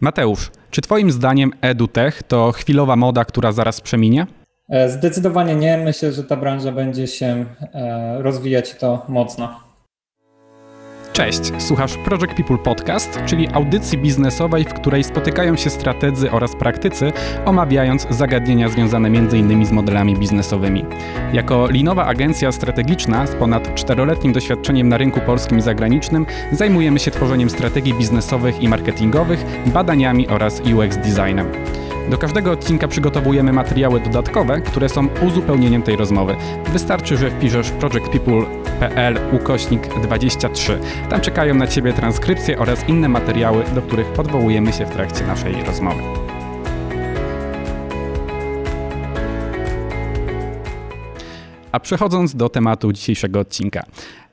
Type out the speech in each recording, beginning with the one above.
Mateusz, czy Twoim zdaniem EduTech to chwilowa moda, która zaraz przeminie? E, zdecydowanie nie. Myślę, że ta branża będzie się e, rozwijać to mocno. Cześć, słuchasz Project People Podcast, czyli audycji biznesowej, w której spotykają się strategzy oraz praktycy, omawiając zagadnienia związane m.in. z modelami biznesowymi. Jako linowa agencja strategiczna z ponad czteroletnim doświadczeniem na rynku polskim i zagranicznym zajmujemy się tworzeniem strategii biznesowych i marketingowych, badaniami oraz UX designem. Do każdego odcinka przygotowujemy materiały dodatkowe, które są uzupełnieniem tej rozmowy. Wystarczy, że wpiszesz projectpeople.pl ukośnik 23. Tam czekają na Ciebie transkrypcje oraz inne materiały, do których odwołujemy się w trakcie naszej rozmowy. A przechodząc do tematu dzisiejszego odcinka.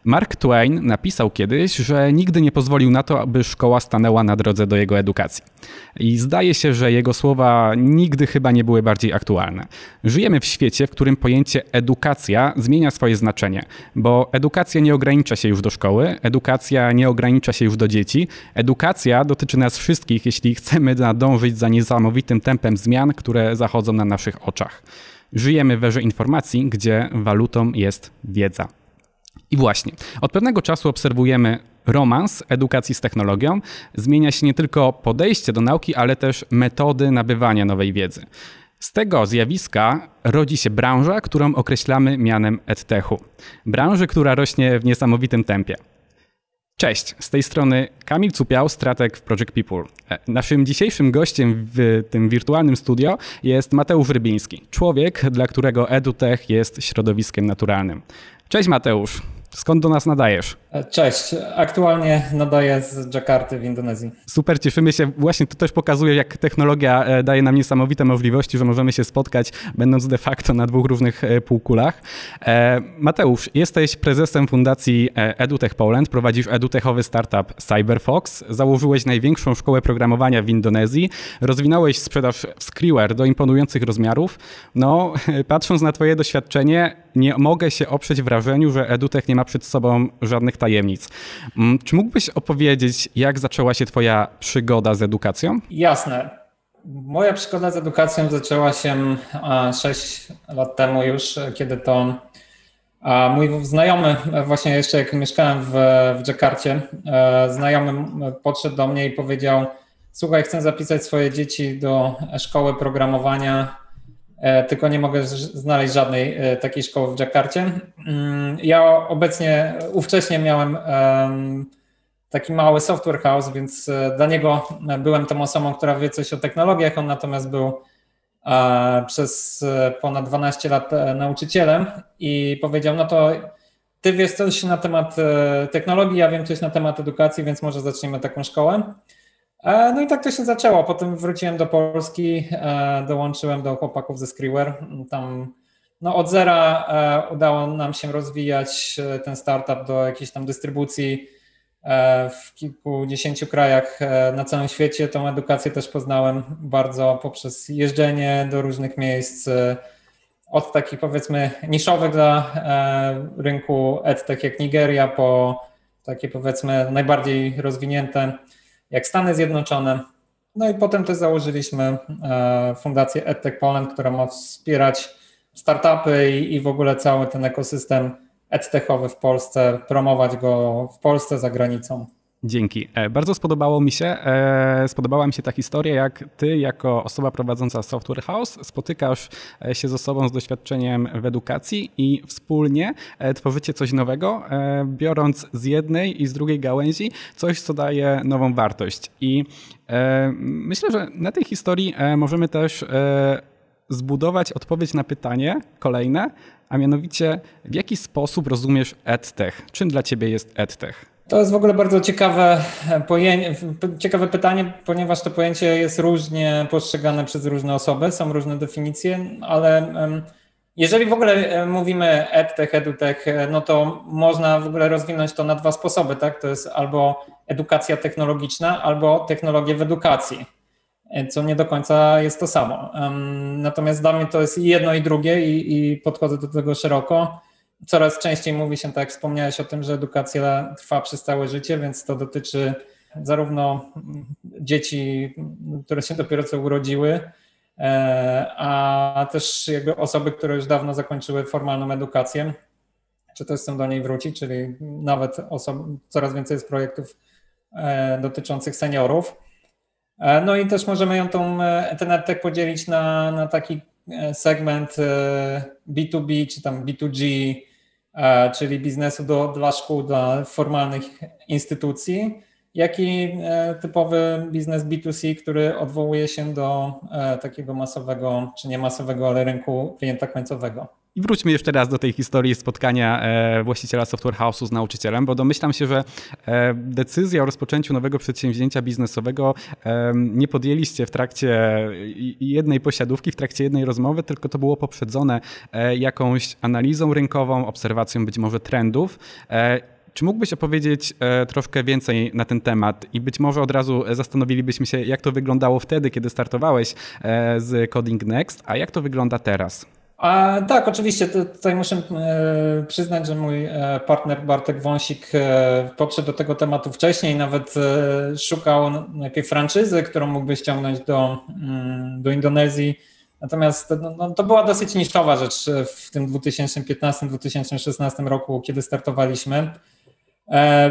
Mark Twain napisał kiedyś, że nigdy nie pozwolił na to, aby szkoła stanęła na drodze do jego edukacji. I zdaje się, że jego słowa nigdy chyba nie były bardziej aktualne. Żyjemy w świecie, w którym pojęcie edukacja zmienia swoje znaczenie, bo edukacja nie ogranicza się już do szkoły, edukacja nie ogranicza się już do dzieci. Edukacja dotyczy nas wszystkich, jeśli chcemy nadążyć za niesamowitym tempem zmian, które zachodzą na naszych oczach. Żyjemy w erze informacji, gdzie walutą jest wiedza. I właśnie, od pewnego czasu obserwujemy romans edukacji z technologią. Zmienia się nie tylko podejście do nauki, ale też metody nabywania nowej wiedzy. Z tego zjawiska rodzi się branża, którą określamy mianem edtechu. Branży, która rośnie w niesamowitym tempie. Cześć, z tej strony Kamil Cupiał, strateg w Project People. E, naszym dzisiejszym gościem w tym wirtualnym studio jest Mateusz Rybiński, człowiek, dla którego EduTech jest środowiskiem naturalnym. Cześć Mateusz. Skąd do nas nadajesz? Cześć, aktualnie nadaję z Jakarty w Indonezji. Super, cieszymy się. Właśnie to też pokazuje, jak technologia e, daje nam niesamowite możliwości, że możemy się spotkać, będąc de facto na dwóch różnych e, półkulach. E, Mateusz, jesteś prezesem fundacji EduTech Poland, prowadzisz edutechowy startup CyberFox, założyłeś największą szkołę programowania w Indonezji, rozwinąłeś sprzedaż w do imponujących rozmiarów. No, patrząc na twoje doświadczenie, nie mogę się oprzeć wrażeniu, że EduTech nie ma przed sobą żadnych tajemnic. Mm, czy mógłbyś opowiedzieć, jak zaczęła się Twoja przygoda z edukacją? Jasne. Moja przygoda z edukacją zaczęła się 6 lat temu już, kiedy to mój znajomy, właśnie jeszcze jak mieszkałem w, w Dżakarcie, e, znajomy podszedł do mnie i powiedział: Słuchaj, chcę zapisać swoje dzieci do szkoły programowania tylko nie mogę znaleźć żadnej e, takiej szkoły w Dżakarcie. Mm, ja obecnie, ówcześnie miałem taki mały software house, więc e, dla niego byłem tą osobą, która wie coś o technologiach. On natomiast był przez ponad 12 lat nauczycielem i powiedział: No to ty wiesz coś na temat technologii, ja wiem coś na temat edukacji, więc może zaczniemy taką szkołę. E, no i tak to się zaczęło. Potem wróciłem do Polski, e, dołączyłem do chłopaków ze Skriware. Tam no od zera e, udało nam się rozwijać ten startup do jakiejś tam dystrybucji w kilkudziesięciu krajach na całym świecie. Tą edukację też poznałem bardzo poprzez jeżdżenie do różnych miejsc, od takich powiedzmy niszowych dla rynku edtech jak Nigeria, po takie powiedzmy najbardziej rozwinięte jak Stany Zjednoczone. No i potem też założyliśmy e, Fundację EdTech Poland, która ma wspierać startupy i, i w ogóle cały ten ekosystem edtechowy w Polsce, promować go w Polsce, za granicą. Dzięki. E, bardzo spodobało mi się, e, spodobała mi się ta historia, jak ty jako osoba prowadząca software house spotykasz e, się z osobą z doświadczeniem w edukacji i wspólnie tworzycie coś nowego, biorąc z jednej i z drugiej gałęzi coś, co daje nową wartość. I myślę, że na tej historii możemy też zbudować odpowiedź na pytanie kolejne, a mianowicie w jaki sposób rozumiesz edtech? Czym dla ciebie jest edtech? To jest w ogóle bardzo ciekawe, pojęcie, ciekawe pytanie, ponieważ to pojęcie jest różnie postrzegane przez różne osoby, są różne definicje, ale jeżeli w ogóle mówimy edtech, edutech, no to można w ogóle rozwinąć to na dwa sposoby, tak? To jest albo edukacja technologiczna, albo technologie w edukacji, co nie do końca jest to samo. Natomiast dla mnie to jest jedno i drugie i, i podchodzę do tego szeroko coraz częściej mówi się, tak jak wspomniałeś o tym, że edukacja trwa przez całe życie, więc to dotyczy zarówno dzieci, które się dopiero co urodziły, a też jakby osoby, które już dawno zakończyły formalną edukację, czy też chcą do niej wrócić, czyli nawet osob, coraz więcej jest projektów dotyczących seniorów. No i też możemy ją tą, ten edtech podzielić na, na taki segment B2B czy tam B2G, E, czyli biznesu do, dla szkół, dla formalnych instytucji, jak i e, typowy biznes B2C, który odwołuje się do e, takiego masowego, czy nie masowego, ale rynku klienta końcowego. I wróćmy jeszcze raz do tej historii spotkania e, właściciela software house'u z nauczycielem, bo domyślam się, że e, decyzja o rozpoczęciu nowego przedsięwzięcia biznesowego e, nie podjęliście w trakcie jednej posiadówki, w trakcie jednej rozmowy, tylko to było poprzedzone jakąś analizą rynkową, obserwacją być może trendów. Czy mógłbyś opowiedzieć troszkę więcej na ten temat i być może od razu zastanowilibyśmy się, jak to wyglądało wtedy, kiedy startowałeś z Coding Next, a jak to wygląda teraz? A, tak, oczywiście. Tutaj muszę e, przyznać, że mój e, partner Bartek Wąsik e, podszedł do tego tematu wcześniej, nawet szukał najpierw franczyzy, którą mógłby ściągnąć do, mm, do Indonezji. Natomiast no, no, to była dosyć niszowa rzecz w tym 2015-2016 roku, kiedy startowaliśmy.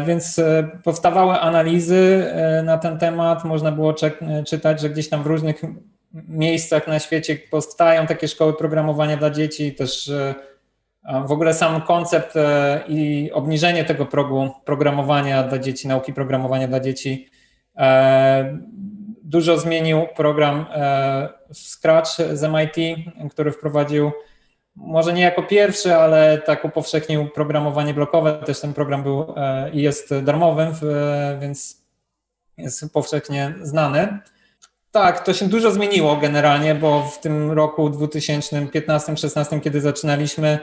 Więc powstawały analizy na ten temat. Można było czytać, że gdzieś tam w różnych miejscach na świecie powstają takie szkoły programowania dla dzieci, też e, w ogóle sam koncept e, i obniżenie tego progu programowania dla dzieci, nauki programowania dla dzieci e, dużo zmienił program Scratch z MIT, który wprowadził może nie jako pierwszy, ale tak upowszechnił programowanie blokowe. Też ten program był i jest darmowym, więc jest powszechnie znany. Tak, to się dużo zmieniło generalnie, bo w tym roku 2015-16, kiedy zaczynaliśmy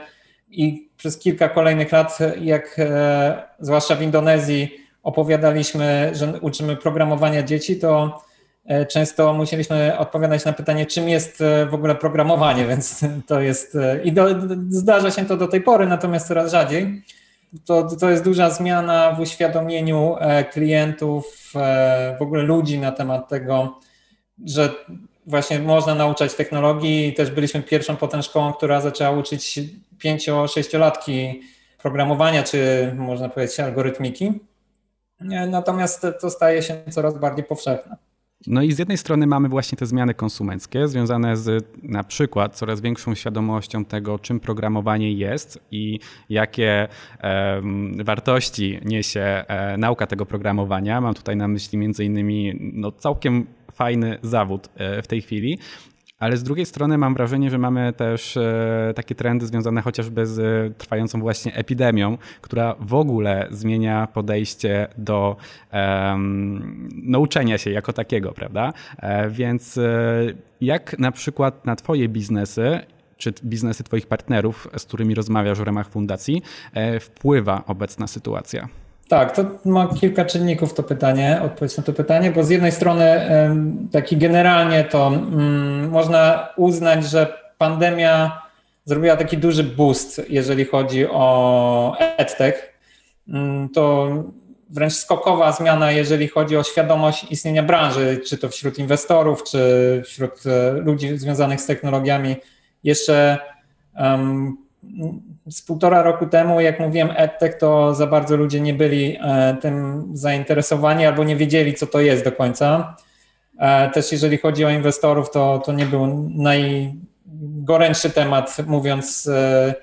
i przez kilka kolejnych lat, jak e, zwłaszcza w Indonezji opowiadaliśmy, że uczymy programowania dzieci, to e, często musieliśmy odpowiadać na pytanie, czym jest e, w ogóle programowanie, więc to jest i do, zdarza się to do tej pory, natomiast coraz rzadziej. To, to jest duża zmiana w uświadomieniu klientów, w ogóle ludzi na temat tego, że właśnie można nauczać technologii. Też byliśmy pierwszą potem szkołą, która zaczęła uczyć pięcio-sześciolatki programowania, czy można powiedzieć algorytmiki. Natomiast to staje się coraz bardziej powszechne. No i z jednej strony mamy właśnie te zmiany konsumenckie związane z na przykład coraz większą świadomością tego, czym programowanie jest i jakie e, wartości niesie e, nauka tego programowania. Mam tutaj na myśli między innymi no, całkiem fajny zawód e, w tej chwili. Ale z drugiej strony mam wrażenie, że mamy też e, takie trendy związane chociażby z trwającą właśnie epidemią, która w ogóle zmienia podejście do um, nauczenia się jako takiego, prawda? E, więc jak na przykład na Twoje biznesy czy biznesy Twoich partnerów, z którymi rozmawiasz w ramach fundacji, wpływa obecna sytuacja? Tak, to ma kilka czynników to pytanie, odpowiedź na to pytanie, bo z jednej strony taki generalnie to mm, można uznać, że pandemia zrobiła taki duży boost, jeżeli chodzi o edtech. Mm, to wręcz skokowa zmiana, jeżeli chodzi o świadomość istnienia branży, czy to wśród inwestorów, czy wśród e, ludzi związanych z technologiami. Jeszcze um, z półtora roku temu, jak mówiłem EdTech, to za bardzo ludzie nie byli e, tym zainteresowani albo nie wiedzieli, co to jest do końca. E, też jeżeli chodzi o inwestorów, to, to nie był najgorętszy temat, mówiąc e,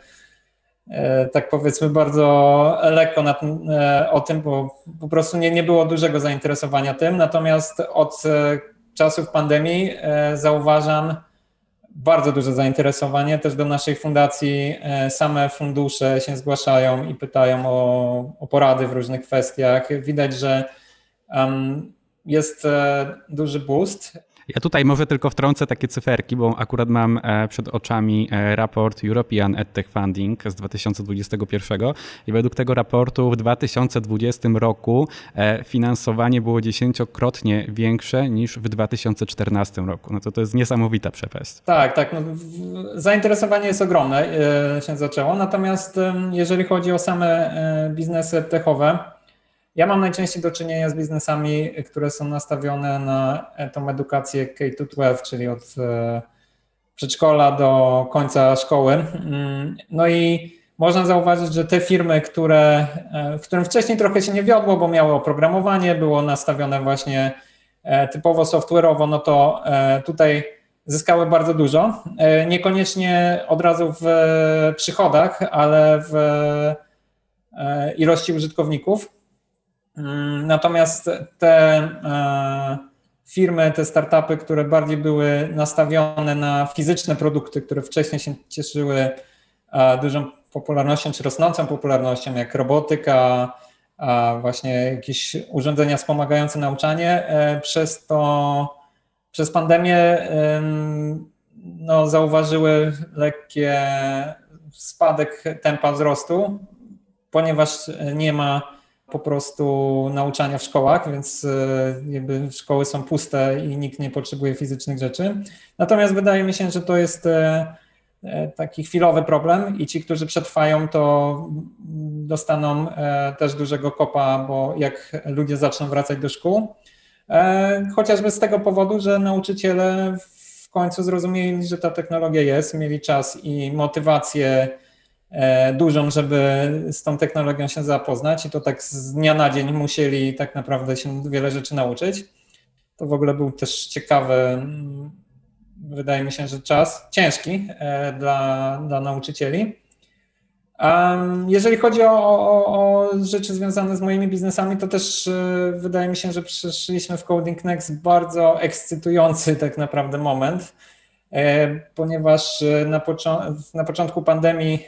tak powiedzmy bardzo lekko na, o tym, bo po prostu nie, nie było dużego zainteresowania tym. Natomiast od czasów pandemii zauważam, bardzo duże zainteresowanie. Też do naszej fundacji e, same fundusze się zgłaszają i pytają o, o porady w różnych kwestiach. Widać, że um, jest e, duży boost. Ja tutaj może tylko wtrącę takie cyferki, bo akurat mam e, przed oczami e, raport European EdTech Funding z 2021 i według tego raportu w 2020 roku e, finansowanie było dziesięciokrotnie większe niż w 2014 roku. No to to jest niesamowita przepaść. Tak, tak. No, zainteresowanie jest ogromne, się zaczęło. Natomiast jeżeli chodzi o same biznesy techowe, ja mam najczęściej do czynienia z biznesami, które są nastawione na tą edukację K-12, czyli od przedszkola do końca szkoły. Mm, no i można zauważyć, że te firmy, które, w którym wcześniej trochę się nie wiodło, bo miały oprogramowanie, było nastawione właśnie typowo software'owo, no to tutaj zyskały bardzo dużo. E, niekoniecznie od razu w przychodach, ale w e, ilości użytkowników. Mm, natomiast te e, firmy, te startupy, które bardziej były nastawione na fizyczne produkty, które wcześniej się cieszyły dużą popularnością czy rosnącą popularnością, jak robotyka, właśnie jakieś urządzenia wspomagające nauczanie, przez to przez pandemię no, zauważyły lekkie spadek tempa wzrostu, ponieważ nie ma po prostu nauczania w szkołach, więc e, jakby szkoły są puste i nikt nie potrzebuje fizycznych rzeczy. Natomiast wydaje mi się, że to jest e, e, taki chwilowy problem i ci, którzy przetrwają, to dostaną też dużego kopa, bo jak ludzie zaczną wracać do szkół, chociażby z tego powodu, że nauczyciele w końcu zrozumieli, że ta technologia jest, mieli czas i motywację dużą, żeby z tą technologią się zapoznać i to tak z dnia na dzień musieli tak naprawdę się wiele rzeczy nauczyć. To w ogóle był też ciekawy, mm, wydaje mi się, że czas ciężki e, dla, dla nauczycieli. Jeżeli chodzi o, o, o, rzeczy związane z moimi biznesami, to też e, wydaje mi się, że przeszliśmy w Coding Next bardzo ekscytujący tak naprawdę moment, e, ponieważ e, na, na początku pandemii,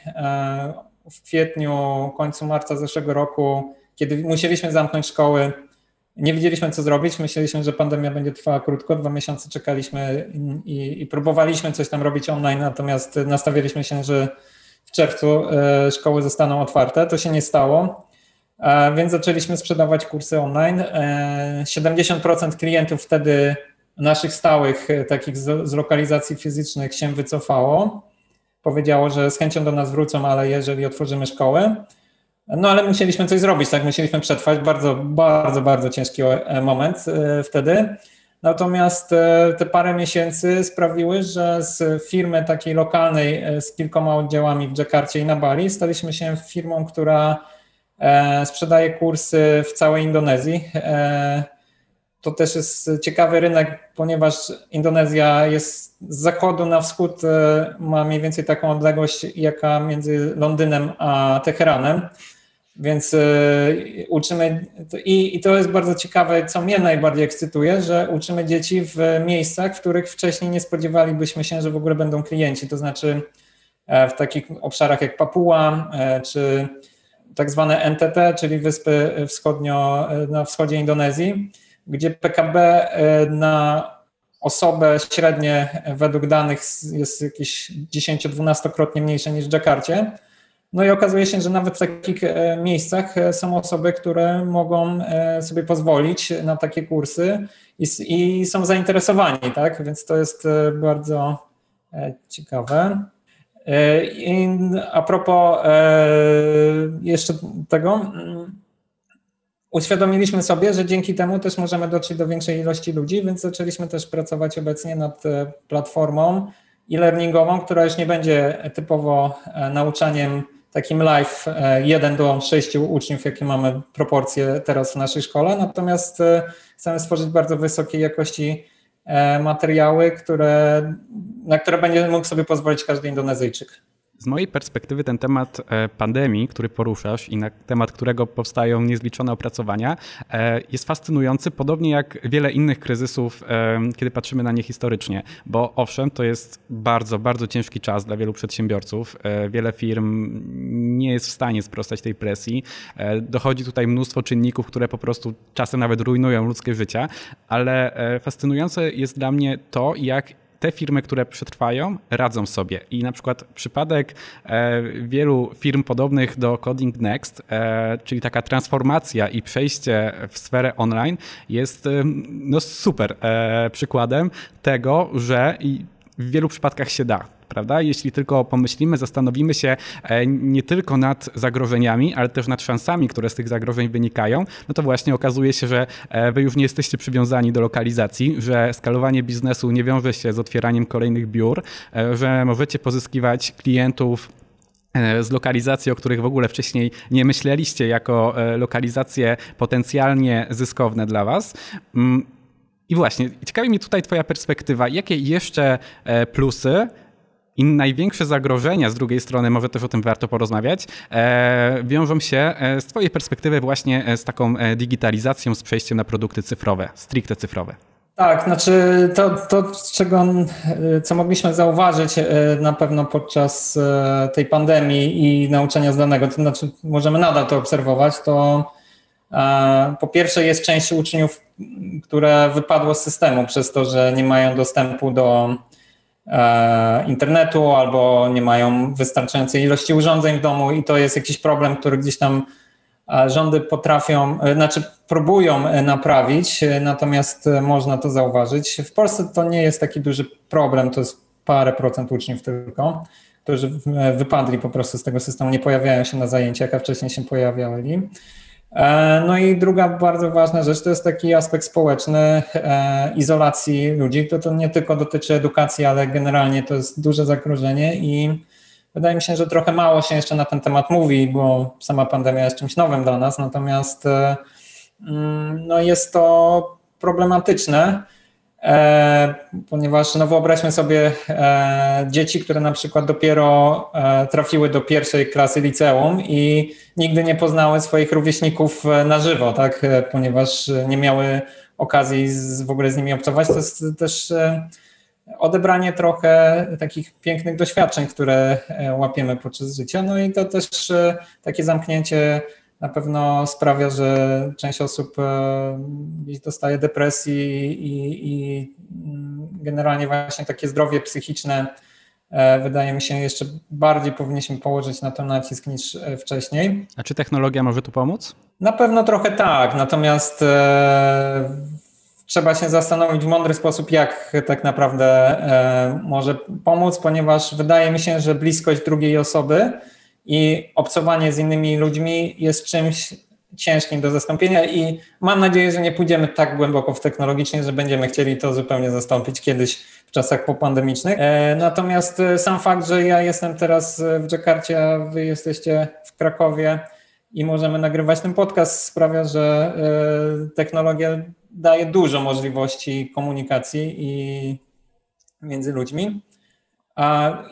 w kwietniu, końcu marca zeszłego roku, kiedy musieliśmy zamknąć szkoły, nie wiedzieliśmy, co zrobić. Myśleliśmy, że pandemia będzie trwała krótko. Dwa miesiące czekaliśmy i, i próbowaliśmy coś tam robić online, natomiast nastawiliśmy się, że w czerwcu e, szkoły zostaną otwarte. To się nie stało, e, więc zaczęliśmy sprzedawać kursy online. 70% e, klientów wtedy naszych stałych, takich z lokalizacji fizycznych się wycofało. Powiedziało, że z chęcią do nas wrócą, ale jeżeli otworzymy szkołę. No ale musieliśmy coś zrobić, tak? Musieliśmy przetrwać bardzo, bardzo, bardzo ciężki moment wtedy. Natomiast e, te parę miesięcy sprawiły, że z firmy takiej lokalnej e, z kilkoma oddziałami w Dżakarcie i na Bali staliśmy się firmą, która e, sprzedaje kursy w całej Indonezji. To też jest ciekawy rynek, ponieważ Indonezja jest z zachodu na wschód, ma mniej więcej taką odległość, jaka między Londynem a Teheranem. Więc y, uczymy, i, i to jest bardzo ciekawe, co mnie najbardziej ekscytuje, że uczymy dzieci w miejscach, w których wcześniej nie spodziewalibyśmy się, że w ogóle będą klienci. To znaczy e, w takich obszarach jak Papua, e, czy tak zwane NTT, czyli Wyspy Wschodnio, e, na wschodzie Indonezji, gdzie PKB na osobę średnie według danych jest jakieś 10-12-krotnie mniejsze niż w Dżakarcie no i okazuje się, że nawet w takich e, miejscach e, są osoby, które mogą e, sobie pozwolić na takie kursy i, i są zainteresowani, tak? Więc to jest bardzo ciekawe. I a propos jeszcze tego, mm, uświadomiliśmy sobie, że dzięki temu też możemy dotrzeć do większej ilości ludzi, więc zaczęliśmy też pracować obecnie nad platformą e-learningową, która już nie będzie typowo nauczaniem takim live 1 e, do 6 uczniów, jakie mamy proporcje teraz w naszej szkole, natomiast e, chcemy stworzyć bardzo wysokiej jakości e, materiały, które, na które będzie mógł sobie pozwolić każdy Indonezyjczyk. Z mojej perspektywy ten temat e, pandemii, który poruszasz i na temat którego powstają niezliczone opracowania, e, jest fascynujący, podobnie jak wiele innych kryzysów, e, kiedy patrzymy na nie historycznie. Bo owszem, to jest bardzo, bardzo ciężki czas dla wielu przedsiębiorców. Wiele firm nie jest w stanie sprostać tej presji. Dochodzi tutaj mnóstwo czynników, które po prostu czasem nawet rujnują ludzkie życia, ale fascynujące jest dla mnie to, jak te firmy, które przetrwają, radzą sobie. I na przykład przypadek e, wielu firm podobnych do Coding Next, e, czyli taka transformacja i przejście w sferę online jest e, no, super przykładem tego, że w wielu przypadkach się da prawda? Jeśli tylko pomyślimy, zastanowimy się nie tylko nad zagrożeniami, ale też nad szansami, które z tych zagrożeń wynikają, no to właśnie okazuje się, że wy już nie jesteście przywiązani do lokalizacji, że skalowanie biznesu nie wiąże się z otwieraniem kolejnych biur, że możecie pozyskiwać klientów E, z lokalizacji, o których w ogóle wcześniej nie myśleliście, jako e, lokalizacje potencjalnie zyskowne dla Was. Mm, I właśnie, ciekawi mnie tutaj Twoja perspektywa. Jakie jeszcze e, plusy i największe zagrożenia z drugiej strony, może też o tym warto porozmawiać, wiążą się z Twojej perspektywy właśnie z taką digitalizacją, z przejściem na produkty cyfrowe, stricte cyfrowe? Tak, znaczy to, to czego, co mogliśmy zauważyć e, na pewno podczas e, tej pandemii i nauczania zdalnego, to znaczy możemy nadal to obserwować, to e, po pierwsze jest część uczniów, które wypadło z systemu przez to, że nie mają dostępu do internetu albo nie mają wystarczającej ilości urządzeń w domu i to jest jakiś problem, który gdzieś tam rządy potrafią, e, znaczy próbują e, naprawić, e, natomiast można to zauważyć. W Polsce to nie jest taki duży problem, to jest parę procent uczniów tylko, którzy wypadli po prostu z tego systemu, nie pojawiają się na zajęciach, a wcześniej się pojawiali. No i druga bardzo ważna rzecz to jest taki aspekt społeczny izolacji ludzi. To, to nie tylko dotyczy edukacji, ale generalnie to jest duże zagrożenie i Wydaje mi się, że trochę mało się jeszcze na ten temat mówi, bo sama pandemia jest czymś nowym dla nas, natomiast e, mm, no jest to problematyczne, e, ponieważ no wyobraźmy sobie e, dzieci, które na przykład dopiero trafiły do pierwszej klasy liceum i nigdy nie poznały swoich rówieśników na żywo, tak, ponieważ nie miały okazji w ogóle z nimi obcować. To jest też odebranie trochę takich pięknych doświadczeń, które e, łapiemy podczas życia. No i to też e, takie zamknięcie na pewno sprawia, że część osób e, dostaje depresji i, i mm, generalnie właśnie takie zdrowie psychiczne wydaje mi się jeszcze bardziej powinniśmy położyć na to nacisk niż wcześniej. A czy technologia może tu pomóc? Na pewno trochę tak, natomiast trzeba się zastanowić w mądry sposób, jak tak naprawdę e, może pomóc, ponieważ wydaje mi się, że bliskość drugiej osoby i obcowanie z innymi ludźmi jest czymś ciężkim do zastąpienia i mam nadzieję, że nie pójdziemy tak głęboko w technologicznie, że będziemy chcieli to zupełnie zastąpić kiedyś w czasach popandemicznych. E, natomiast e, sam fakt, że ja jestem teraz w Dżakarcie, a wy jesteście w Krakowie i możemy nagrywać ten podcast sprawia, że technologia daje dużo możliwości komunikacji i między ludźmi.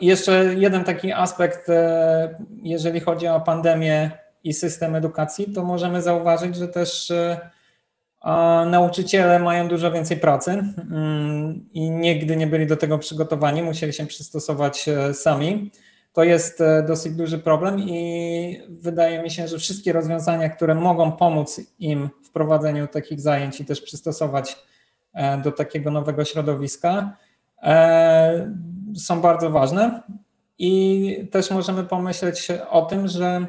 Jeszcze jeden taki aspekt, e, jeżeli chodzi o pandemię i system edukacji, to możemy zauważyć, że też e, nauczyciele mają dużo więcej pracy mm, i nigdy nie byli do tego przygotowani, musieli się przystosować e, sami. To jest dosyć duży problem i wydaje mi się, że wszystkie rozwiązania, które mogą pomóc im w prowadzeniu takich zajęć i też przystosować do takiego nowego środowiska, są bardzo ważne. I też możemy pomyśleć o tym, że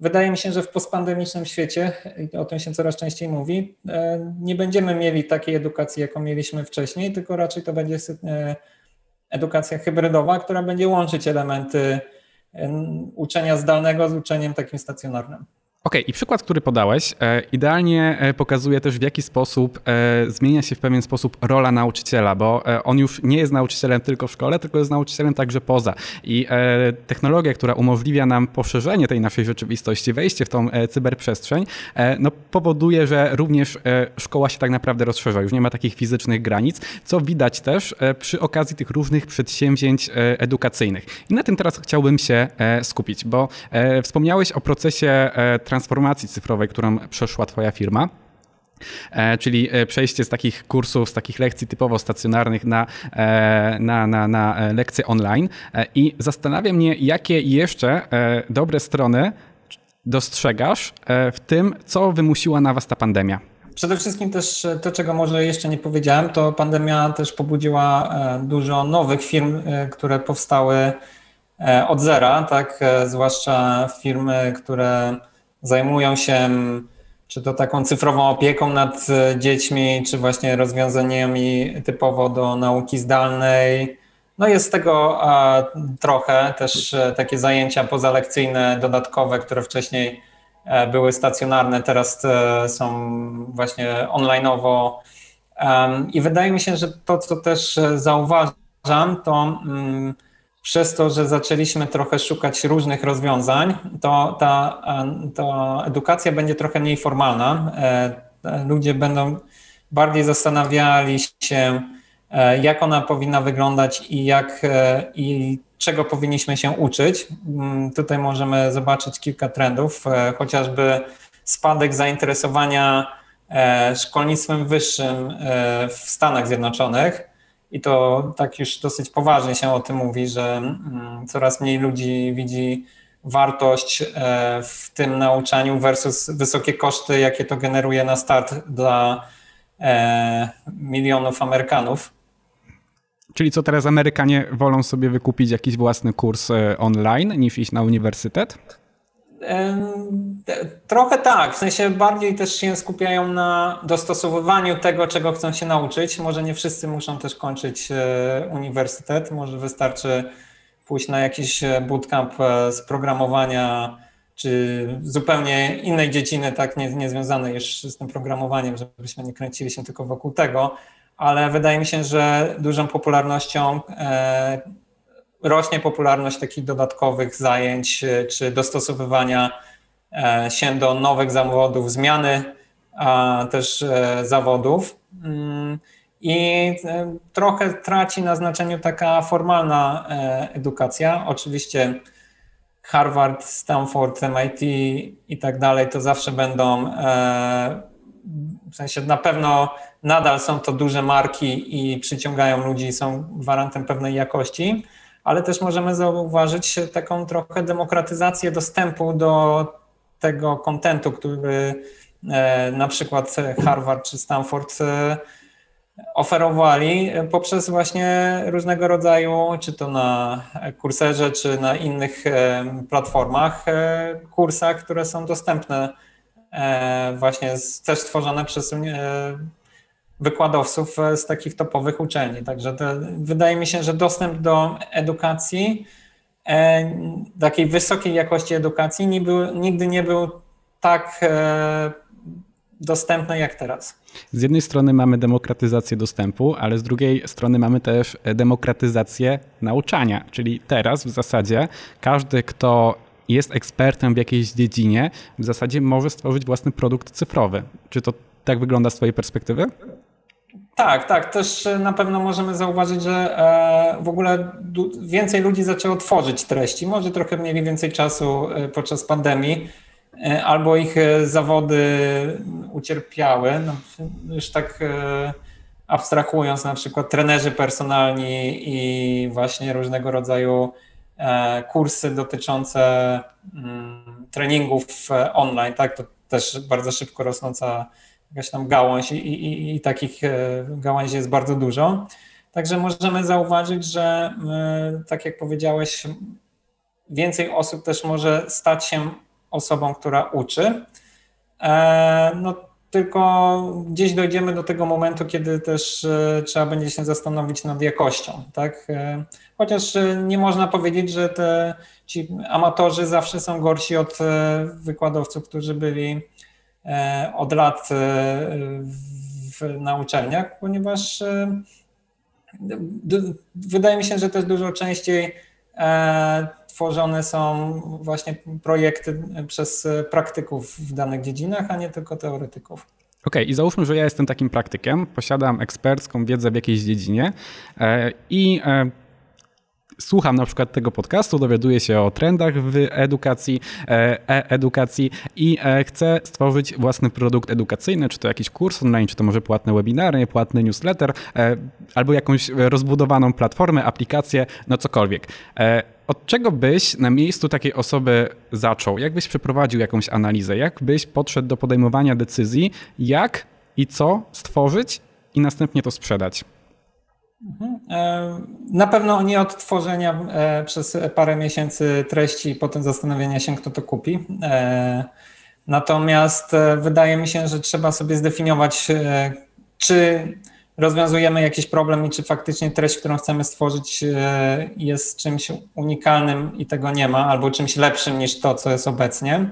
wydaje mi się, że w postpandemicznym świecie, o tym się coraz częściej mówi, e, nie będziemy mieli takiej edukacji, jaką mieliśmy wcześniej, tylko raczej to będzie edukacja hybrydowa, która będzie łączyć elementy uczenia zdalnego z uczeniem takim stacjonarnym. Okej, okay, i przykład, który podałeś, e, idealnie e, pokazuje też, w jaki sposób e, zmienia się w pewien sposób rola nauczyciela, bo on już nie jest nauczycielem tylko w szkole, tylko jest nauczycielem także poza. I technologia, która umożliwia nam poszerzenie tej naszej rzeczywistości, wejście w tą cyberprzestrzeń, no, powoduje, że również szkoła się tak naprawdę rozszerza. Już nie ma takich fizycznych granic, co widać też przy okazji tych różnych przedsięwzięć edukacyjnych. I na tym teraz chciałbym się skupić, bo wspomniałeś o procesie transformacji cyfrowej, którą przeszła Twoja firma. E, czyli e, przejście z takich kursów, z takich lekcji typowo stacjonarnych na, e, na, na, na lekcje online. I zastanawia mnie, jakie jeszcze dobre strony dostrzegasz w tym, co wymusiła na Was ta pandemia. Przede wszystkim też to, czego może jeszcze nie powiedziałem, to pandemia też pobudziła dużo nowych firm, które powstały od zera, tak? Zwłaszcza firmy, które zajmują się czy to taką cyfrową opieką nad e, dziećmi, czy właśnie rozwiązaniami typowo do nauki zdalnej, No jest tego trochę, też takie zajęcia pozalekcyjne, dodatkowe, które wcześniej były stacjonarne, teraz są właśnie online'owo. I wydaje mi się, że to, co też zauważam, to mm, przez to, że zaczęliśmy trochę szukać różnych rozwiązań, to ta, ta edukacja będzie trochę mniej formalna. E, ludzie będą bardziej zastanawiali się, e, jak ona powinna wyglądać i, jak, e, i czego powinniśmy się uczyć. Mm, tutaj możemy zobaczyć kilka trendów, chociażby spadek zainteresowania szkolnictwem wyższym w Stanach Zjednoczonych i to tak już dosyć poważnie się o tym mówi, że mm, coraz mniej ludzi widzi wartość e, w tym nauczaniu versus wysokie koszty, jakie to generuje na start dla e, milionów Amerykanów. Czyli co teraz Amerykanie wolą sobie wykupić jakiś własny kurs e, online niż iść na uniwersytet? Trochę tak, w sensie bardziej też się skupiają na dostosowywaniu tego, czego chcą się nauczyć. Może nie wszyscy muszą też kończyć e, uniwersytet, może wystarczy pójść na jakiś e, bootcamp e, z programowania czy zupełnie innej dziedziny, tak nie, niezwiązanej już z tym programowaniem, żebyśmy nie kręcili się tylko wokół tego, ale wydaje mi się, że dużą popularnością rośnie popularność takich dodatkowych zajęć e, czy dostosowywania e, się do nowych zawodów, zmiany też e, zawodów. Mm, I trochę traci na znaczeniu taka formalna edukacja. Oczywiście Harvard, Stanford, MIT i tak dalej to zawsze będą, w sensie na pewno nadal są to duże marki i przyciągają ludzi, są gwarantem pewnej jakości ale też możemy zauważyć taką trochę demokratyzację dostępu do tego kontentu, który e, na przykład Harvard czy Stanford e, oferowali poprzez właśnie różnego rodzaju, czy to na kurserze, czy na innych e, platformach, kursach, które są dostępne właśnie też stworzone przez wykładowców e, z takich topowych uczelni. Także to, wydaje mi się, że dostęp do edukacji, e, takiej wysokiej jakości edukacji nie był, nigdy nie był tak e, dostępny jak teraz. Z jednej strony mamy demokratyzację dostępu, ale z drugiej strony mamy też demokratyzację nauczania, czyli teraz w zasadzie każdy, kto jest ekspertem w jakiejś dziedzinie, w zasadzie może stworzyć własny produkt cyfrowy. Czy to tak wygląda z Twojej perspektywy? Tak, tak. Też e, na pewno możemy zauważyć, że e, w ogóle więcej ludzi zaczęło tworzyć treści. Może trochę mieli więcej czasu e, podczas pandemii, albo ich zawody ucierpiały. No, już tak abstrahując, na przykład trenerzy personalni i właśnie różnego rodzaju kursy dotyczące mm, treningów online, tak? To też bardzo szybko rosnąca jakaś tam gałąź i, i, i takich e, gałęzi jest bardzo dużo. Także możemy zauważyć, że e, tak jak powiedziałeś, więcej osób też może stać się osobą, która uczy. E, no tylko gdzieś dojdziemy do tego momentu, kiedy też trzeba będzie się zastanowić nad jakością, tak? Chociaż nie można powiedzieć, że te, ci amatorzy zawsze są gorsi od wykładowców, którzy byli od lat e, w, na uczelniach, ponieważ e, wydaje mi się, że też dużo częściej tworzone są właśnie projekty przez praktyków w danych dziedzinach, a nie tylko teoretyków. Okej, okay, i załóżmy, że ja jestem takim praktykiem, posiadam ekspercką wiedzę w jakiejś dziedzinie i słucham na przykład tego podcastu, dowiaduję się o trendach w edukacji, e-edukacji i e, chcę stworzyć własny produkt edukacyjny, czy to jakiś kurs online, czy to może płatne webinary, płatny newsletter, e, albo jakąś rozbudowaną platformę, aplikację, no cokolwiek. E, od czego byś na miejscu takiej osoby zaczął? Jak byś przeprowadził jakąś analizę? Jak byś podszedł do podejmowania decyzji, jak i co stworzyć i następnie to sprzedać? Mhm. E, na pewno nie od tworzenia e, przez parę miesięcy treści i potem zastanowienia się, kto to kupi. E, natomiast wydaje mi się, że trzeba sobie zdefiniować, czy rozwiązujemy jakiś problem i czy faktycznie treść, którą chcemy stworzyć, jest czymś unikalnym i tego nie ma, albo czymś lepszym niż to, co jest obecnie.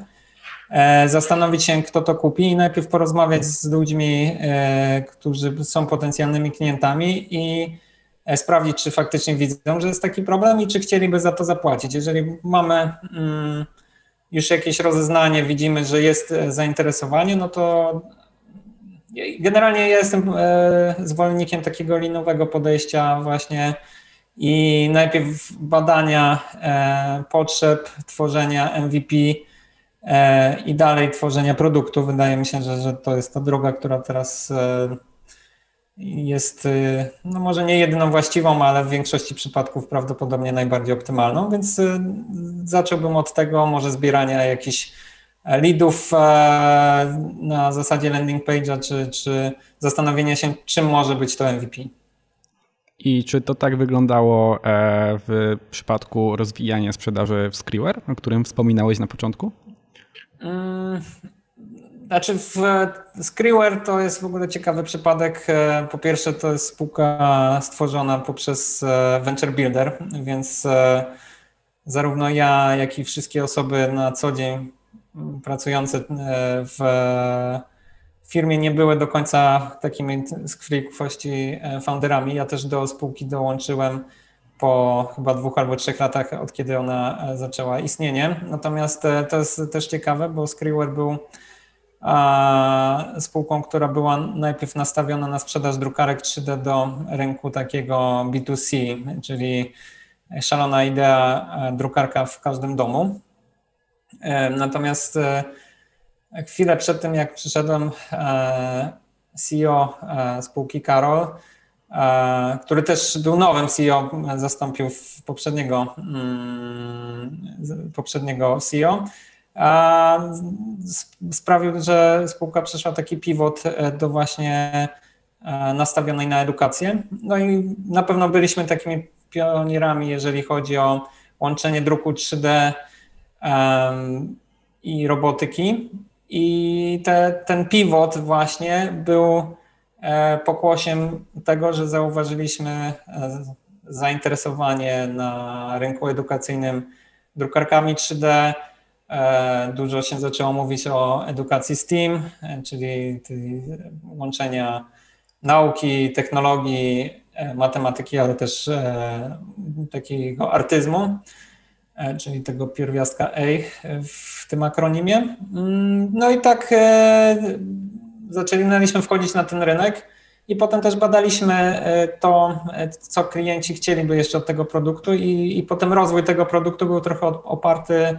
Zastanowić się, kto to kupi i najpierw porozmawiać z ludźmi, którzy są potencjalnymi klientami i E, sprawdzić, czy faktycznie widzą, że jest taki problem i czy chcieliby za to zapłacić. Jeżeli mamy mm, już jakieś rozeznanie, widzimy, że jest e, zainteresowanie, no to generalnie ja jestem e, zwolennikiem takiego linowego podejścia właśnie i najpierw badania potrzeb, tworzenia MVP i dalej tworzenia produktu. Wydaje mi się, że, że to jest ta droga, która teraz jest, y, no może nie jedyną właściwą, ale w większości przypadków prawdopodobnie najbardziej optymalną, więc zacząłbym od tego może zbierania jakichś leadów e, na zasadzie landing page'a, czy, czy zastanowienia się, czym może być to MVP. I czy to tak wyglądało e, w przypadku rozwijania sprzedaży w Skriwer, o którym wspominałeś na początku? Mm, znaczy w Skriwer to jest w ogóle ciekawy przypadek. E, po pierwsze to jest spółka stworzona poprzez e, Venture Builder, więc zarówno ja, jak i wszystkie osoby na co dzień pracujące w firmie nie były do końca takimi krwi founderami. Ja też do spółki dołączyłem po chyba dwóch albo trzech latach, od kiedy ona zaczęła istnienie. Natomiast to jest też ciekawe, bo Skriwer był spółką, która była najpierw nastawiona na sprzedaż drukarek 3D do rynku takiego B2C, czyli szalona idea e, drukarka w każdym domu. E, natomiast e, chwilę przed tym, jak przyszedłem, CEO spółki Karol, który też był nowym CEO, zastąpił poprzedniego, mm, poprzedniego CEO, sprawił, że spółka przeszła taki pivot e, do właśnie e, nastawionej na edukację. No i na pewno byliśmy takimi pionierami, jeżeli chodzi o łączenie druku 3D i robotyki. I te, ten pivot właśnie był e, pokłosiem tego, że zauważyliśmy zainteresowanie na rynku edukacyjnym drukarkami 3D, E, dużo się zaczęło mówić o edukacji STEAM, e, czyli łączenia nauki, technologii, e, matematyki, ale też takiego artyzmu, czyli tego pierwiastka A w tym akronimie. Mm, no i tak zaczęliśmy wchodzić na ten rynek i potem też badaliśmy to, co klienci chcieliby jeszcze od tego produktu i, i potem rozwój tego produktu był trochę oparty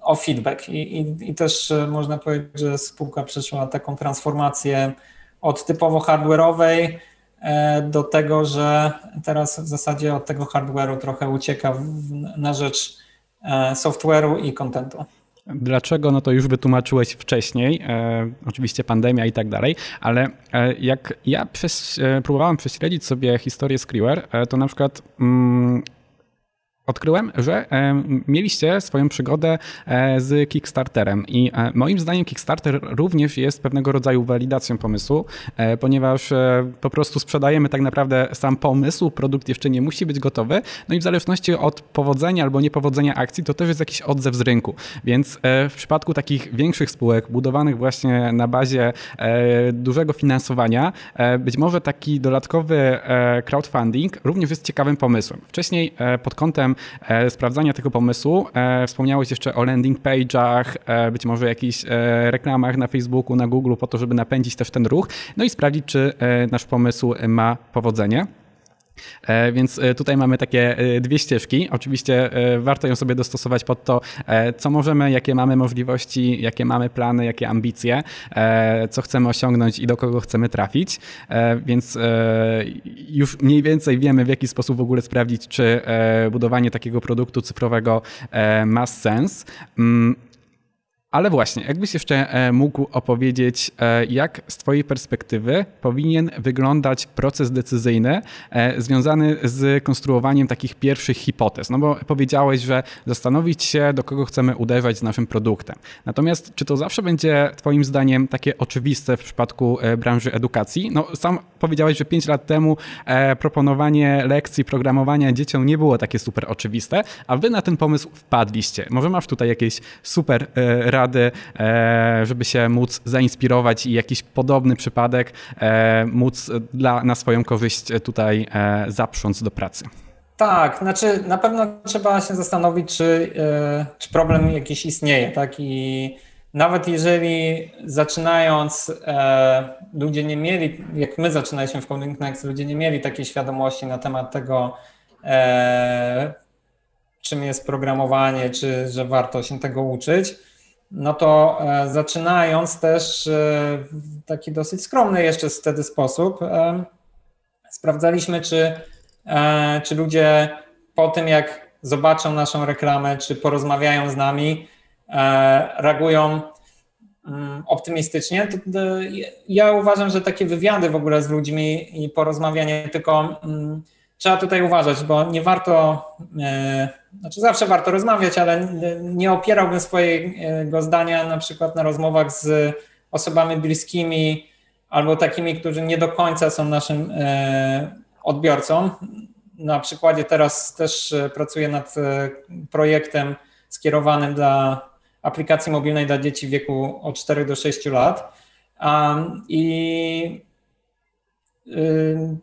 o feedback. I, i, I, też e, można powiedzieć, że spółka przeszła taką transformację od typowo hardware'owej e, do tego, że teraz w zasadzie od tego hardware'u trochę ucieka na rzecz e, software'u i kontentu. Dlaczego? No to już wytłumaczyłeś wcześniej, e, oczywiście pandemia i tak dalej, ale e, jak ja przez, e, próbowałem prześledzić sobie historię Skriwer, to na przykład mm, odkryłem, że mieliście swoją przygodę e, z Kickstarterem i e, moim zdaniem Kickstarter również jest pewnego rodzaju walidacją pomysłu, e, ponieważ po prostu sprzedajemy tak naprawdę sam pomysł, produkt jeszcze nie musi być gotowy, no i w zależności od powodzenia albo niepowodzenia akcji, to też jest jakiś odzew z rynku, więc w przypadku takich większych spółek budowanych właśnie na bazie dużego finansowania, być może taki dodatkowy crowdfunding również jest ciekawym pomysłem. Wcześniej pod kątem sprawdzania tego pomysłu. E, wspomniałeś jeszcze o landing page'ach, e, być może jakichś reklamach na Facebooku, na Google, po to, żeby napędzić też ten ruch, no i sprawdzić, czy nasz pomysł ma powodzenie. E, więc e, tutaj mamy takie e, dwie ścieżki. Oczywiście warto ją sobie dostosować pod to, co możemy, jakie mamy możliwości, jakie mamy plany, jakie ambicje, co chcemy osiągnąć i do kogo chcemy trafić. Więc już mniej więcej wiemy, w jaki sposób w ogóle sprawdzić, czy budowanie takiego produktu cyfrowego ma sens. Ale właśnie, jakbyś jeszcze e, mógł opowiedzieć, e, jak z Twojej perspektywy powinien wyglądać proces decyzyjny e, związany z konstruowaniem takich pierwszych hipotez? No bo powiedziałeś, że zastanowić się, do kogo chcemy uderzać z naszym produktem. Natomiast czy to zawsze będzie Twoim zdaniem takie oczywiste w przypadku branży edukacji? No sam powiedziałeś, że 5 lat temu proponowanie lekcji programowania dzieciom nie było takie super oczywiste, a Wy na ten pomysł wpadliście. Może masz tutaj jakieś super e, żeby się móc zainspirować i jakiś podobny przypadek e, móc dla, na swoją korzyść tutaj e, zaprząc do pracy. Tak, znaczy na pewno trzeba się zastanowić, czy, czy problem jakiś istnieje, tak? I nawet jeżeli zaczynając ludzie nie mieli, jak my zaczynaliśmy w Coding Next, ludzie nie mieli takiej świadomości na temat tego, czym jest programowanie, czy że warto się tego uczyć, no to e, zaczynając też e, w taki dosyć skromny jeszcze wtedy sposób, e, sprawdzaliśmy, czy, czy ludzie po tym, jak zobaczą naszą reklamę, czy porozmawiają z nami, reagują mm, optymistycznie. Ja uważam, że takie wywiady w ogóle z ludźmi i porozmawianie tylko mm, trzeba tutaj uważać, bo nie warto, e, znaczy zawsze warto rozmawiać, ale nie opierałbym swojego zdania na przykład na rozmowach z osobami bliskimi albo takimi, którzy nie do końca są naszym e, odbiorcą. Na przykładzie teraz też pracuję nad e, projektem skierowanym dla aplikacji mobilnej dla dzieci w wieku od 4 do 6 lat. I y,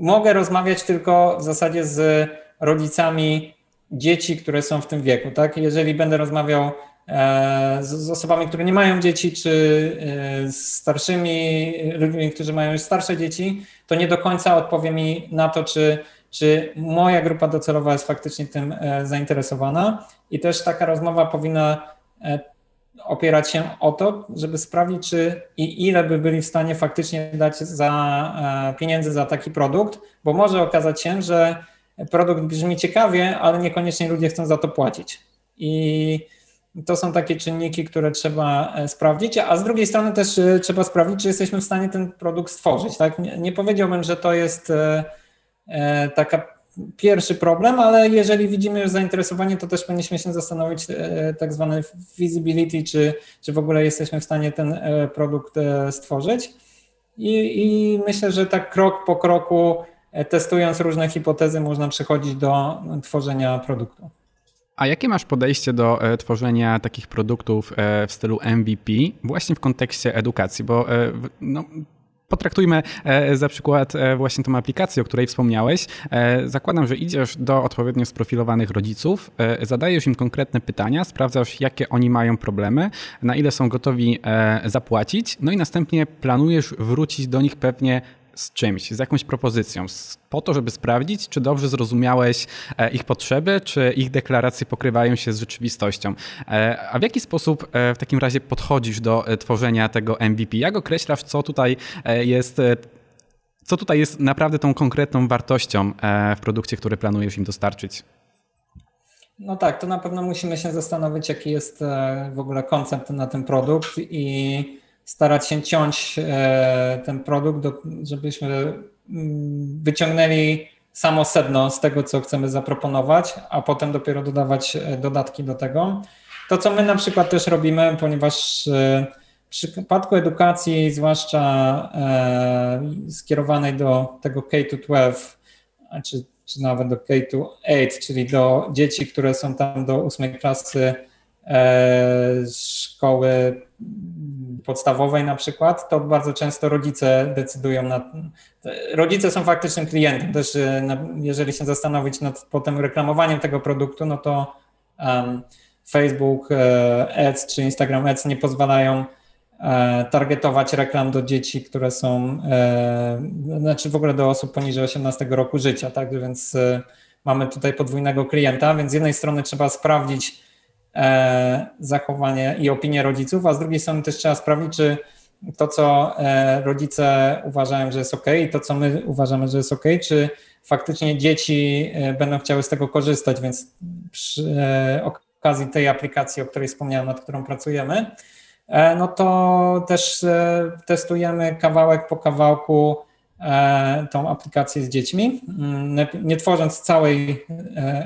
mogę rozmawiać tylko w zasadzie z rodzicami dzieci, które są w tym wieku. Tak? Jeżeli będę rozmawiał e, z, osobami, które nie mają dzieci, czy e, z starszymi ludźmi, którzy mają już starsze dzieci, to nie do końca odpowie mi na to, czy, czy moja grupa docelowa jest faktycznie tym e, zainteresowana. I też taka rozmowa powinna opierać się o to, żeby sprawdzić, czy i ile by byli w stanie faktycznie dać za e, pieniędzy za taki produkt, bo może okazać się, że produkt brzmi ciekawie, ale niekoniecznie ludzie chcą za to płacić. I to są takie czynniki, które trzeba e, sprawdzić, a z drugiej strony też e, trzeba sprawdzić, czy jesteśmy w stanie ten produkt stworzyć. Tak? Nie, nie powiedziałbym, że to jest taka pierwszy problem, ale jeżeli widzimy już zainteresowanie, to też powinniśmy się zastanowić e, tak zwane feasibility, czy, czy w ogóle jesteśmy w stanie ten e, produkt e, stworzyć. I, I myślę, że tak krok po kroku, testując różne hipotezy, można przechodzić do tworzenia produktu. A jakie masz podejście do tworzenia takich produktów w stylu MVP właśnie w kontekście edukacji? Bo no, Potraktujmy e, za przykład e, właśnie tą aplikację, o której wspomniałeś. E, zakładam, że idziesz do odpowiednio sprofilowanych rodziców, zadajesz im konkretne pytania, sprawdzasz, jakie oni mają problemy, na ile są gotowi zapłacić, no i następnie planujesz wrócić do nich pewnie z czymś, z jakąś propozycją, po to, żeby sprawdzić, czy dobrze zrozumiałeś e, ich potrzeby, czy ich deklaracje pokrywają się z rzeczywistością. E, a w jaki sposób e, w takim razie podchodzisz do tworzenia tego MVP? Jak określasz, co tutaj jest co tutaj jest naprawdę tą konkretną wartością w produkcie, który planujesz im dostarczyć? No tak, to na pewno musimy się zastanowić, jaki jest w ogóle koncept na ten produkt i starać się ciąć e, ten produkt, żebyśmy mm, wyciągnęli samo sedno z tego, co chcemy zaproponować, a potem dopiero dodawać e, dodatki do tego. To, co my na przykład też robimy, ponieważ e, w przypadku edukacji, zwłaszcza skierowanej do tego K-12, czy, czy nawet do K-8, czyli do dzieci, które są tam do ósmej klasy szkoły podstawowej na przykład, to bardzo często rodzice decydują na. Rodzice są faktycznym klientem. Też e, jeżeli się zastanowić nad potem reklamowaniem tego produktu, no to um, Facebook e, Ads czy Instagram Ads nie pozwalają e, targetować reklam do dzieci, które są, znaczy w ogóle do osób poniżej 18 roku życia, tak? Więc mamy tutaj podwójnego klienta, więc z jednej strony trzeba sprawdzić, E, zachowanie i opinie rodziców, a z drugiej strony też trzeba sprawdzić, czy to, co e, rodzice uważają, że jest ok, i to, co my uważamy, że jest ok, czy faktycznie dzieci e, będą chciały z tego korzystać, więc przy okazji tej aplikacji, o której wspomniałem, nad którą pracujemy, e, no to też e, testujemy kawałek po kawałku tą aplikację z dziećmi, mm, nie tworząc całej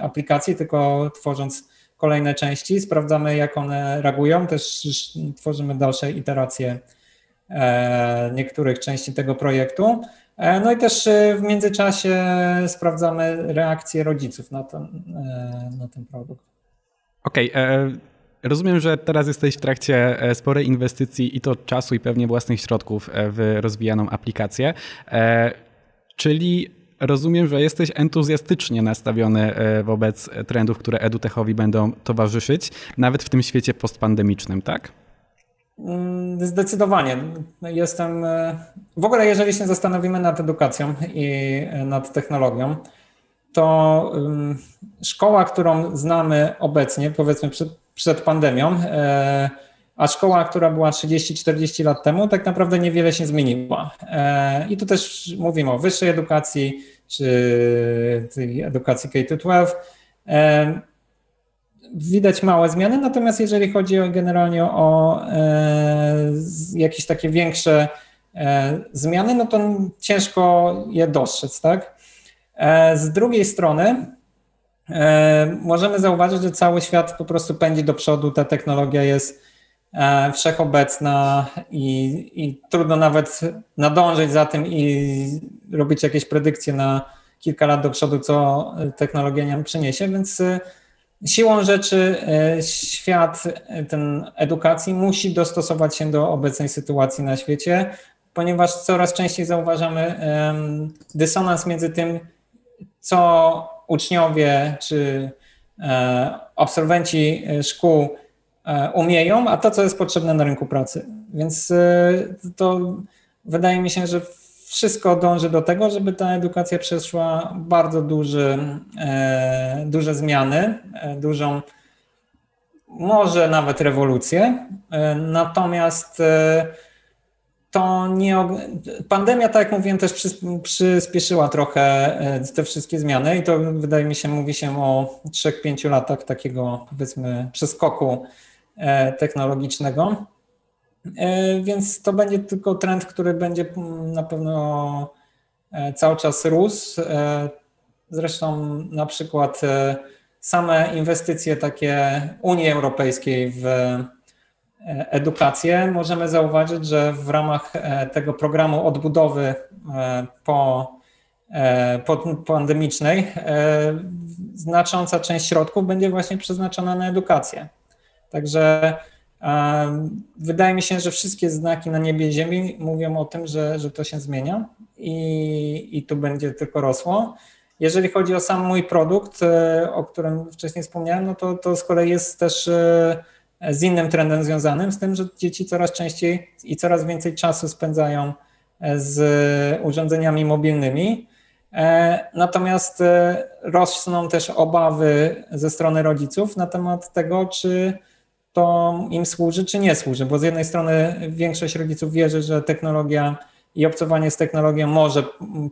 aplikacji, tylko tworząc kolejne części, sprawdzamy jak one reagują, też tworzymy dalsze iteracje niektórych części tego projektu. E, no i też e, w międzyczasie sprawdzamy reakcje rodziców na ten, e, na ten produkt. Okej. Okay. Rozumiem, że teraz jesteś w trakcie sporej inwestycji i to czasu i pewnie własnych środków w rozwijaną aplikację. Czyli rozumiem, że jesteś entuzjastycznie nastawiony wobec trendów, które edutechowi będą towarzyszyć, nawet w tym świecie postpandemicznym, tak? Mm, zdecydowanie. Jestem. E, w ogóle, jeżeli się zastanowimy nad edukacją i e, nad technologią, to szkoła, którą znamy obecnie, powiedzmy przed, pandemią, e, a szkoła, która była 30-40 lat temu, tak naprawdę niewiele się zmieniła. I tu też mówimy o wyższej edukacji, czy edukacji K-12 widać małe zmiany, natomiast jeżeli chodzi generalnie o e, jakieś takie większe e, zmiany, no to ciężko je dostrzec, tak? E, z drugiej strony możemy zauważyć, że cały świat po prostu pędzi do przodu, ta technologia jest wszechobecna i, i trudno nawet nadążyć za tym i robić jakieś predykcje na kilka lat do przodu, co technologia nam przyniesie, więc Siłą rzeczy e, świat e, ten edukacji musi dostosować się do obecnej sytuacji na świecie, ponieważ coraz częściej zauważamy dysonans między tym, co uczniowie czy e, absolwenci szkół umieją, a to, co jest potrzebne na rynku pracy. Więc to wydaje mi się, że wszystko dąży do tego, żeby ta edukacja przeszła bardzo duży, e, duże zmiany, e, dużą, może nawet rewolucję. E, natomiast to nie. Pandemia, tak jak mówiłem, też przyspieszyła trochę te wszystkie zmiany, i to wydaje mi się, mówi się o 3-5 latach takiego, powiedzmy, przeskoku technologicznego. E, więc to będzie tylko trend, który będzie na pewno e, cały czas rósł. E, zresztą na przykład same inwestycje takie Unii Europejskiej w edukację możemy zauważyć, że w ramach tego programu odbudowy po, po pandemicznej znacząca część środków będzie właśnie przeznaczona na edukację. Także Wydaje mi się, że wszystkie znaki na niebie i ziemi mówią o tym, że, że to się zmienia i, i tu będzie tylko rosło. Jeżeli chodzi o sam mój produkt, e, o którym wcześniej wspomniałem, no to, to z kolei jest też e, z innym trendem związanym, z tym, że dzieci coraz częściej i coraz więcej czasu spędzają e, z urządzeniami mobilnymi. Natomiast rosną też obawy ze strony rodziców na temat tego, czy to im służy, czy nie służy, bo z jednej strony większość rodziców wierzy, że technologia i obcowanie z technologią może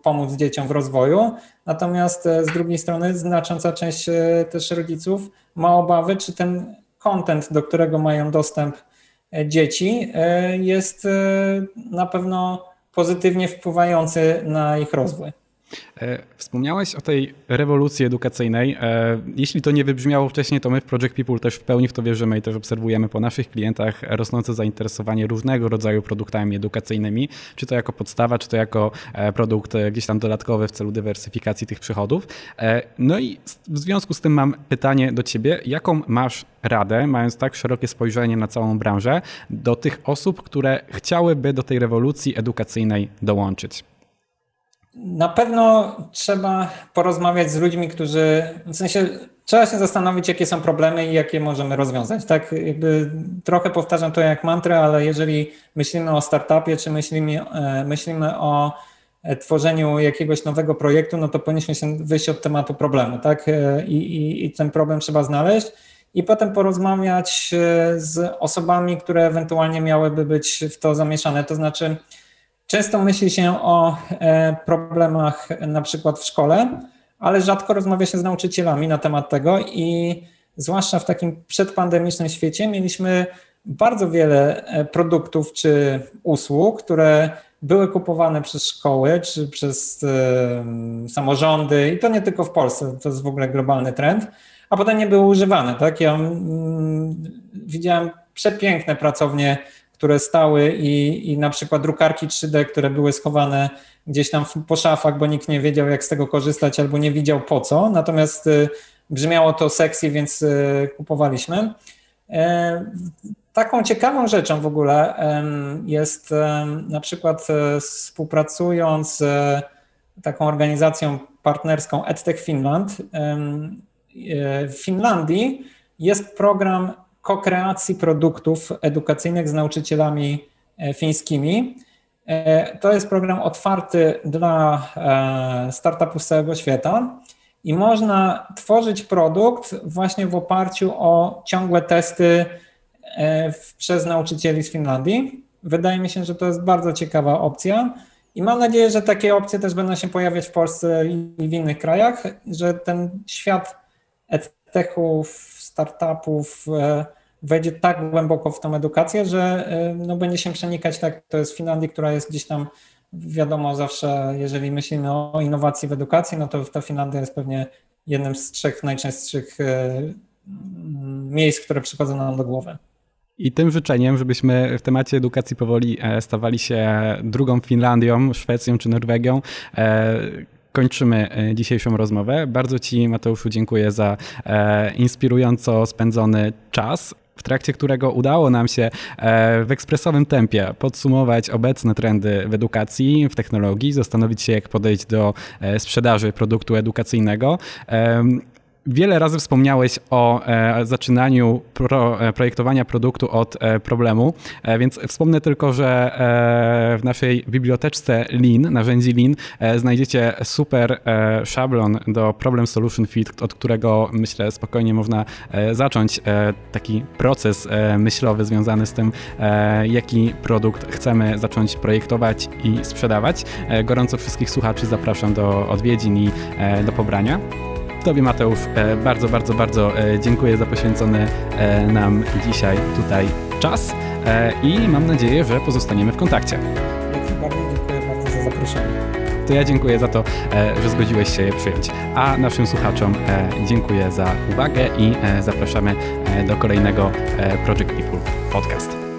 pomóc dzieciom w rozwoju, natomiast e, z drugiej strony znacząca część e, też rodziców ma obawy, czy ten content, do którego mają dostęp e, dzieci, jest na pewno pozytywnie wpływający na ich rozwój. E, wspomniałeś o tej rewolucji edukacyjnej. E, jeśli to nie wybrzmiało wcześniej, to my w Project People też w pełni w to wierzymy i też obserwujemy po naszych klientach rosnące zainteresowanie różnego rodzaju produktami edukacyjnymi, czy to jako podstawa, czy to jako e, produkt gdzieś tam dodatkowy w celu dywersyfikacji tych przychodów. No i w związku z tym mam pytanie do Ciebie, jaką masz radę, mając tak szerokie spojrzenie na całą branżę, do tych osób, które chciałyby do tej rewolucji edukacyjnej dołączyć? Na pewno trzeba porozmawiać z ludźmi, którzy, w sensie trzeba się zastanowić, jakie są problemy i jakie możemy rozwiązać. Tak, jakby trochę powtarzam to jak mantrę, ale jeżeli myślimy o startupie, czy myślimy, e, myślimy o e, tworzeniu jakiegoś nowego projektu, no to powinniśmy się wyjść od tematu problemu, tak? E, I, i, i ten problem trzeba znaleźć i potem porozmawiać z osobami, które ewentualnie miałyby być w to zamieszane. To znaczy, Często myśli się o e, problemach na przykład w szkole, ale rzadko rozmawia się z nauczycielami na temat tego i zwłaszcza w takim przedpandemicznym świecie, mieliśmy bardzo wiele produktów czy usług, które były kupowane przez szkoły czy przez samorządy i to nie tylko w Polsce, to jest w ogóle globalny trend, a potem nie były używane. Tak? Ja mm, widziałem przepiękne pracownie, które stały i, i na przykład drukarki 3D, które były schowane gdzieś tam po szafach, bo nikt nie wiedział, jak z tego korzystać albo nie widział po co. Natomiast y, brzmiało to sexy, więc y, kupowaliśmy. E, taką ciekawą rzeczą w ogóle jest na przykład e, współpracując z taką organizacją partnerską EdTech Finland. E, w Finlandii jest program kokreacji produktów edukacyjnych z nauczycielami fińskimi. To jest program otwarty dla startupów z całego świata i można tworzyć produkt właśnie w oparciu o ciągłe testy e, przez nauczycieli z Finlandii. Wydaje mi się, że to jest bardzo ciekawa opcja i mam nadzieję, że takie opcje też będą się pojawiać w Polsce i w innych krajach, że ten świat edtechów, startupów e, wejdzie tak głęboko w tą edukację, że e, no, będzie się przenikać tak, to jest w Finlandii, która jest gdzieś tam wiadomo zawsze, jeżeli myślimy o innowacji w edukacji, no to ta Finlandia jest pewnie jednym z trzech najczęstszych e, miejsc, które przychodzą nam do głowy. I tym życzeniem, żebyśmy w temacie edukacji powoli stawali się drugą Finlandią, Szwecją czy Norwegią, kończymy dzisiejszą rozmowę. Bardzo Ci, Mateuszu, dziękuję za inspirująco spędzony czas w trakcie którego udało nam się e, w ekspresowym tempie podsumować obecne trendy w edukacji, w technologii, zastanowić się, jak podejść do e, sprzedaży produktu edukacyjnego. Wiele razy wspomniałeś o e, zaczynaniu pro, e, projektowania produktu od e, problemu, e, więc wspomnę tylko, że e, w naszej biblioteczce Lean, narzędzi Lean, e, znajdziecie super szablon do Problem Solution Fit, od którego myślę spokojnie można zacząć taki proces myślowy związany z tym, jaki produkt chcemy zacząć projektować i sprzedawać. Gorąco wszystkich słuchaczy zapraszam do odwiedzin i do pobrania. Tobie Mateusz e, bardzo, bardzo, bardzo e, dziękuję za poświęcony e, nam dzisiaj tutaj czas i mam nadzieję, że pozostaniemy w kontakcie. Bardzo dziękuję bardzo za zaproszenie. To ja dziękuję za to, że zgodziłeś się je przyjąć. A naszym słuchaczom dziękuję za uwagę i zapraszamy do kolejnego Project People podcast.